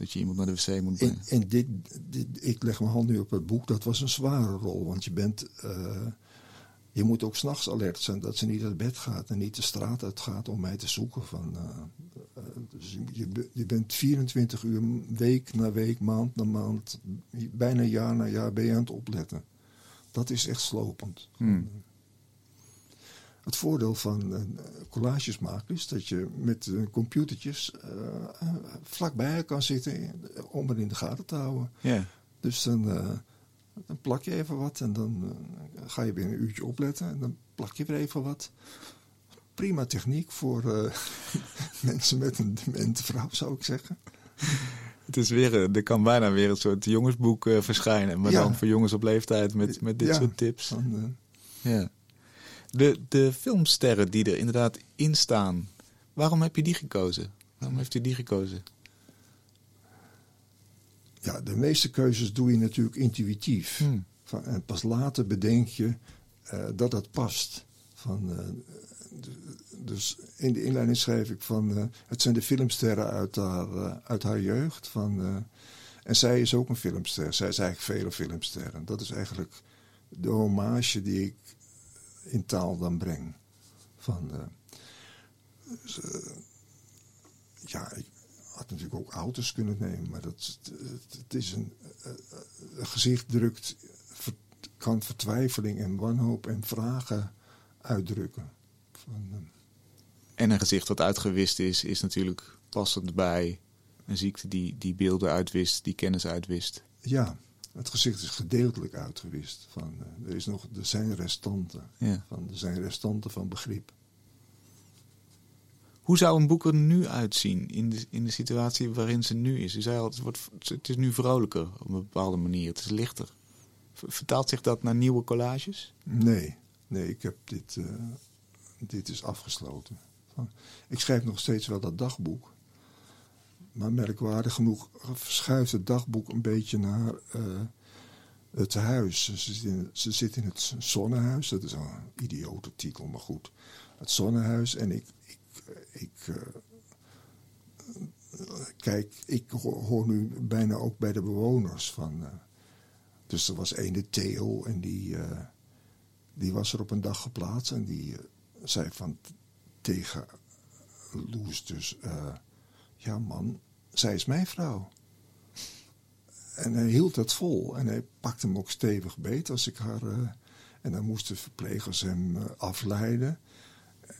dat je iemand naar de wc moet En, brengen. en dit, dit, ik leg mijn hand nu op het boek, dat was een zware rol. Want je bent... eh, je moet ook s'nachts alert zijn dat ze niet uit bed gaat en niet de straat uitgaat om mij te zoeken. Van, eh, eh, dus je, je bent 24 uur, week na week, maand na maand, bijna jaar na jaar ben je aan het opletten. Dat is echt slopend. Hmm. Het voordeel van eh, collages maken is dat je met eh, computertjes eh, vlakbij kan zitten om het in de gaten te houden. Ja. Dus dan, dan plak je even wat en dan ga je weer een uurtje opletten en dan plak je weer even wat. Prima techniek voor mensen met een demente vrouw, zou ik zeggen. Het is weer, er kan bijna weer een soort jongensboek verschijnen. Maar Ja. dan voor jongens op leeftijd met, met dit Ja. soort tips. Ja. De, de filmsterren die er inderdaad in staan. Waarom heb je die gekozen? Waarom heeft u die gekozen? ja, de meeste keuzes doe je natuurlijk intuïtief. Hmm. Van, en pas later bedenk je eh, dat dat past. Van, eh, dus in de inleiding schrijf ik van... eh, het zijn de filmsterren uit haar, uit haar jeugd. Van, en zij is ook een filmster. Zij is eigenlijk vele filmsterren. Dat is eigenlijk de hommage die ik in taal dan breng. Van, eh, dus, eh, ja, ik had natuurlijk ook auto's kunnen nemen. Maar dat, het, het is een, eh, een gezicht drukt, ver- kan vertwijfeling en wanhoop en vragen uitdrukken. Van, eh, En een gezicht wat uitgewist is, is natuurlijk passend bij een ziekte die, die beelden uitwist, die kennis uitwist. ja, het gezicht is gedeeltelijk uitgewist. Van, eh, er, is nog, er zijn restanten. Ja. Van, er zijn restanten van begrip. Hoe zou een boek er nu uitzien in de, in de situatie waarin ze nu is? U zei al, het, wordt, het is nu vrolijker op een bepaalde manier. Het is lichter. Vertaalt zich dat naar nieuwe collages? Nee, nee, ik heb dit, eh, dit is afgesloten. Ik schrijf nog steeds wel dat dagboek. Maar merkwaardig genoeg verschuift het dagboek een beetje naar eh, het huis. Ze zit, in, ze zit in het zonnehuis. Dat is een idiote titel, maar goed. Het zonnehuis. En ik, ik, ik eh, kijk, ik ho- hoor nu bijna ook bij de bewoners van. eh, dus er was ene Theo en die, die was er op een dag geplaatst en die zei van tegen Loes dus, ja man, zij is mijn vrouw. En hij hield dat vol en hij pakte hem ook stevig beet als ik haar... eh, en dan moesten verplegers hem eh, afleiden.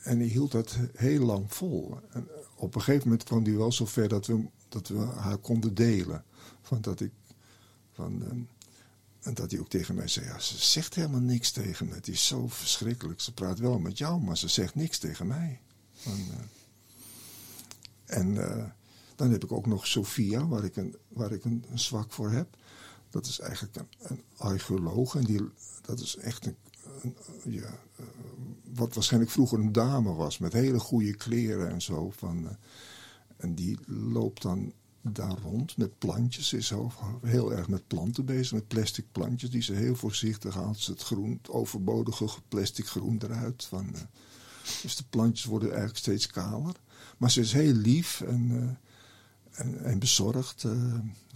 En hij hield dat heel lang vol. En eh, op een gegeven moment kwam hij wel zover dat we, dat we haar konden delen. Van dat ik... Van, en dat hij ook tegen mij zei, ja, ze zegt helemaal niks tegen me. Het is zo verschrikkelijk. Ze praat wel met jou, maar ze zegt niks tegen mij. Van, en eh, dan heb ik ook nog Sophia, waar ik, een, waar ik een, zwak voor heb. Dat is eigenlijk een, een archeoloog. En die, dat is echt een, ja, eh, wat waarschijnlijk vroeger een dame was. Met hele goede kleren en zo. Van, eh, en die loopt dan daar rond met plantjes. Is heel, erg met planten bezig, met plastic plantjes. Die ze heel voorzichtig haalt. Ze het groen, overbodige plastic groen eruit. Van, dus de plantjes worden eigenlijk steeds kaler. Maar ze is heel lief en, eh, en, en bezorgd eh,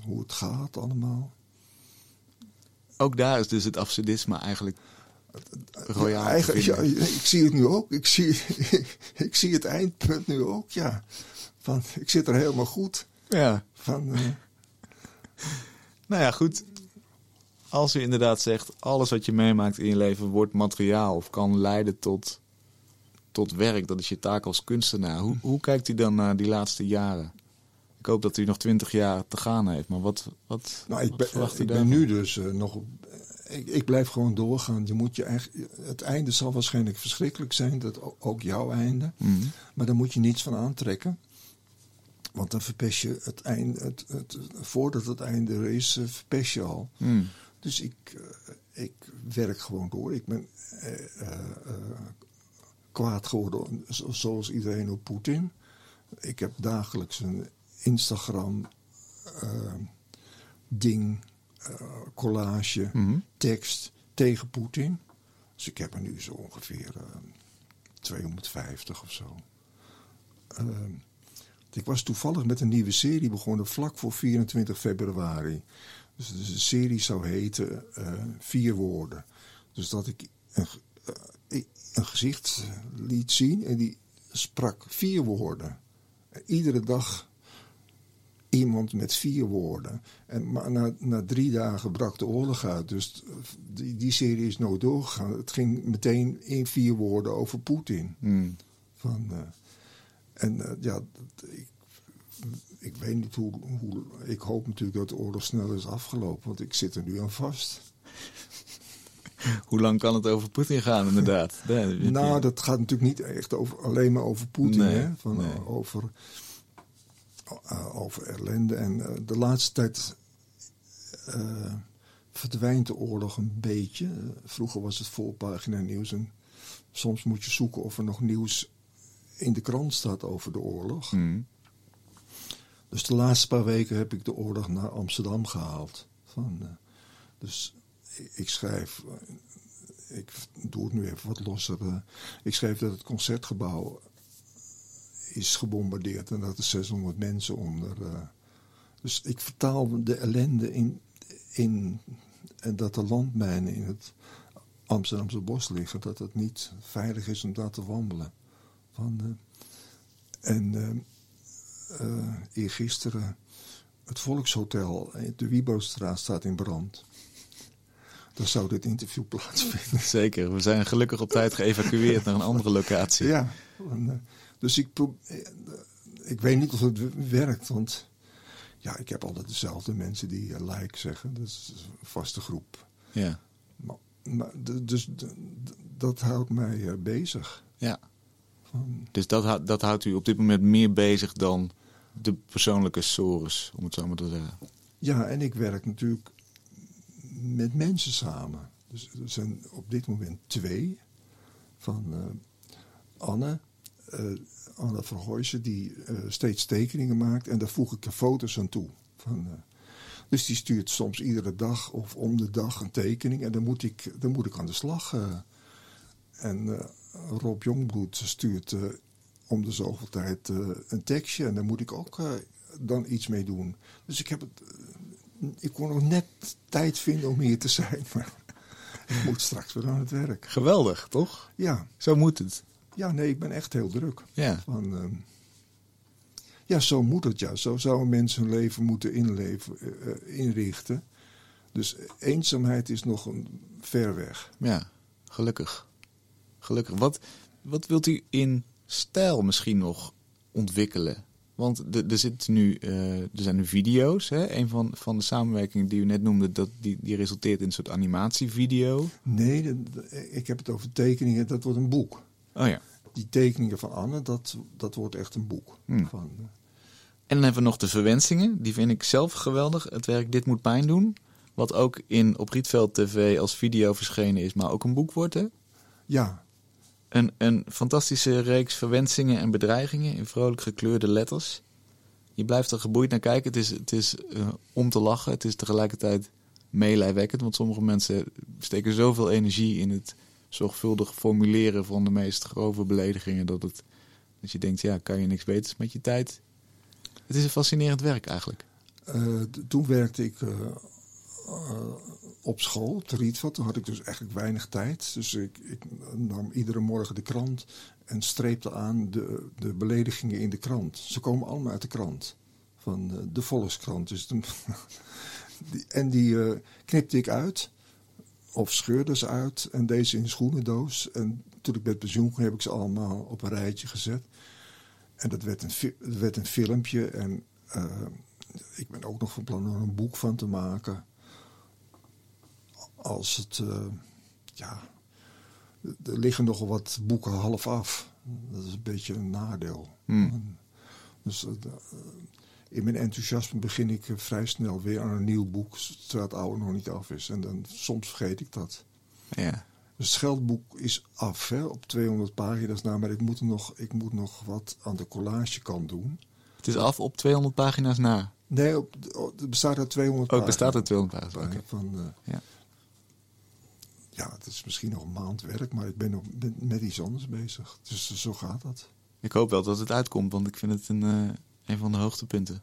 hoe het gaat allemaal. Ook daar is dus het absurdisme eigenlijk royaal. Ja, vinden. ik zie het nu ook. Ik zie, ik zie het eindpunt nu ook, ja. Van, ik zit er helemaal goed. ja. Van, eh, nou ja, goed. Als u inderdaad zegt, alles wat je meemaakt in je leven wordt materiaal of kan leiden tot, tot werk, dat is je taak als kunstenaar. Hoe, hoe kijkt u dan naar die laatste jaren? Ik hoop dat u nog twintig jaar te gaan heeft, maar wat, wat, nou, ik wat ben, verwacht u ik ben nu dus eh, nog. Ik, ik blijf gewoon doorgaan. Je moet je eigen, het einde zal waarschijnlijk verschrikkelijk zijn, dat ook jouw einde. Mhm. Maar daar moet je niets van aantrekken. Want dan verpest je het einde. Het, het, voordat het einde er is, eh, verpest je al. Mhm. Dus ik, eh, ik werk gewoon door. Ik ben kwaad geworden, zo- zoals iedereen op Poetin. Ik heb dagelijks een Instagram eh, ding, eh, collage, Mhm. tekst tegen Poetin. Dus ik heb er nu zo ongeveer eh, 250 of zo. Ehm, ik was toevallig met een nieuwe serie begonnen vlak voor 24 februari. Dus de serie zou heten eh, Vier Woorden. Dus dat ik een, een gezicht liet zien en die sprak vier woorden. Iedere dag iemand met vier woorden. En, maar na, na drie dagen brak de oorlog uit. Dus die, die serie is nooit doorgegaan. Het ging meteen in vier woorden over Poetin. Mhm. Van, eh, en eh, ja, dat- ik, ik weet niet hoe, hoe. Ik hoop natuurlijk dat de oorlog snel is afgelopen, want ik zit er nu aan vast. Hoe lang kan het over Poetin gaan, inderdaad? Nou, dat gaat natuurlijk niet echt over, alleen maar over Poetin, Nee, hè? Van, nee. eh, over, eh, over ellende. En eh, de laatste tijd verdwijnt de oorlog een beetje. Vroeger was het voorpagina nieuws en soms moet je zoeken of er nog nieuws in de krant staat over de oorlog. Mhm. Dus de laatste paar weken heb ik de oorlog naar Amsterdam gehaald. Van, dus ik, schrijf, ik doe het nu even wat losser. eh. ik schreef dat het concertgebouw is gebombardeerd en dat er 600 mensen onder. eh. dus ik vertaal de ellende in, in dat de landmijnen in het Amsterdamse bos liggen, dat het niet veilig is om daar te wandelen. Van, eh, en eh, eh eergisteren het Volkshotel de Wiebostraat staat in brand. Daar zou dit interview plaatsvinden. Zeker, we zijn gelukkig op tijd geëvacueerd naar een andere locatie. Ja, eh, dus ik, eh, ik weet niet of het werkt, want ja, ik heb altijd dezelfde mensen die eh, like zeggen. Dat is een vaste groep. Ja. Maar, dus dat houdt mij bezig. ja. Van, Dus dat, dat houdt u op dit moment meer bezig dan de persoonlijke sores, om het zo maar te zeggen. Ja, en ik werk natuurlijk met mensen samen. Dus er zijn op dit moment twee. Van eh, Anne, eh, Anne Verhooijsen, die eh, steeds tekeningen maakt. En daar voeg ik er foto's aan toe. Van, dus die stuurt soms iedere dag of om de dag een tekening. En dan moet ik, dan moet ik aan de slag. en Rob Jongbloed stuurt om de zoveel tijd een tekstje. En daar moet ik ook dan iets mee doen. Dus ik heb het. Ik kon nog net tijd vinden om hier te zijn. Maar ik moet straks weer aan het werk. Geweldig, toch? Ja, Zo moet het. ja nee, ik ben echt heel druk. Ja. Van, ehm, ja, zo moet het ja. Zo zouden mensen hun leven moeten inleven, eh, eh, inrichten. Dus eenzaamheid is nog een ver weg. Ja, gelukkig. Gelukkig. Wat, wat wilt u in stijl misschien nog ontwikkelen? Want er, er, zit nu, eh, er zijn nu video's. Hè? Een van, van de samenwerkingen die u net noemde, dat, die, die resulteert in een soort animatievideo. Nee, de- de- ik heb het over tekeningen, dat wordt een boek. Oh ja. Die tekeningen van Anne, dat, dat wordt echt een boek. Hmm. Van, eh, En dan hebben we nog de verwensingen. Die vind ik zelf geweldig. Het werk Dit moet pijn doen. Wat ook in op Rietveld TV als video verschenen is, maar ook een boek wordt. Hè? ja, Een, een fantastische reeks verwensingen en bedreigingen in vrolijk gekleurde letters. Je blijft er geboeid naar kijken. Het is, het is eh, om te lachen. Het is tegelijkertijd meelijwekkend. Want sommige mensen steken zoveel energie in het zorgvuldig formuleren van de meest grove beledigingen. Dat, het, dat je denkt, ja, kan je niks beters met je tijd? Het is een fascinerend werk eigenlijk. Eh, toen werkte ik eh, op school, de Rietveld. Toen had ik dus eigenlijk weinig tijd. Dus ik, ik nam iedere morgen de krant en streepte aan de, de beledigingen in de krant. Ze komen allemaal uit de krant. van eh, de Volkskrant. Dus en die eh, knipte ik uit. Of scheurde ze uit en deed ze in schoenendoos. En toen ik met pensioen ging, heb ik ze allemaal op een rijtje gezet. En dat werd een, werd een filmpje. En eh, ik ben ook nog van plan om een boek van te maken. Als het, eh, ja, er liggen nogal wat boeken half af. Dat is een beetje een nadeel. Hmm. Dus eh, eh, in mijn enthousiasme begin ik vrij snel weer aan een nieuw boek, terwijl het oude nog niet af is. En dan soms vergeet ik dat. Ja. Het scheldboek is af, hè, op 200 pagina's na, maar ik moet, nog, ik moet nog wat aan de collagekant doen. Het is af op 200 pagina's na. Nee, op, oh, het bestaat uit 200 Ook pagina's. bestaat er 200 pagina's. Van, Ja. Ja, het is misschien nog een maand werk, maar ik ben nog met, iets anders bezig. Dus eh, zo gaat dat. Ik hoop wel dat het uitkomt, want ik vind het een, eh, een van de hoogtepunten.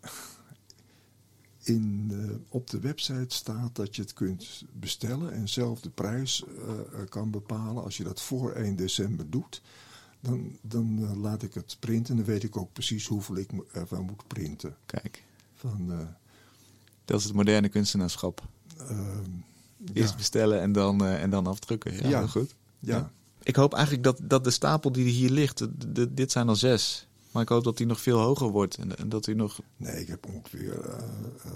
In, eh, op de website staat dat je het kunt bestellen en zelf de prijs kan bepalen. Als je dat voor 1 december doet, dan, dan laat ik het printen. Dan weet ik ook precies hoeveel ik ervan moet printen. Kijk, Van, dat is het moderne kunstenaarschap. Eerst bestellen en dan, eh, en dan afdrukken. Ja, Ja. heel goed. ja, Ik hoop eigenlijk dat, dat de stapel die hier ligt, de- de- dit zijn al zes. Maar ik hoop dat die nog veel hoger wordt. En, en dat u nog nee, ik heb ongeveer eh, eh,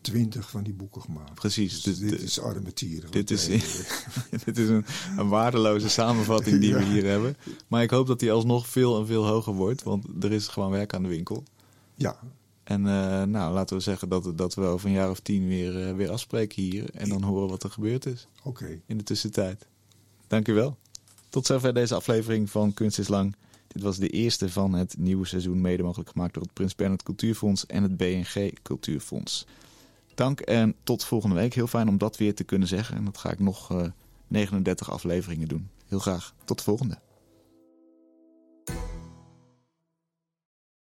twintig van die boeken gemaakt. precies. Dus dit- dit is armetier. dit is- dit is een, een waardeloze samenvatting die we hier hebben. Maar ik hoop dat die alsnog veel en veel hoger wordt. Want er is gewoon werk aan de winkel. ja, En eh, nou, laten we zeggen dat, dat we over een jaar of tien weer, eh, weer afspreken hier. En dan horen wat er gebeurd is oké. in de tussentijd. Dank u wel. Tot zover deze aflevering van Kunst is Lang. Dit was de eerste van het nieuwe seizoen, mede mogelijk gemaakt door het Prins Bernhard Cultuurfonds en het BNG Cultuurfonds. Dank en tot volgende week. Heel fijn om dat weer te kunnen zeggen. En dat ga ik nog eh, 39 afleveringen doen. Heel graag. Tot de volgende.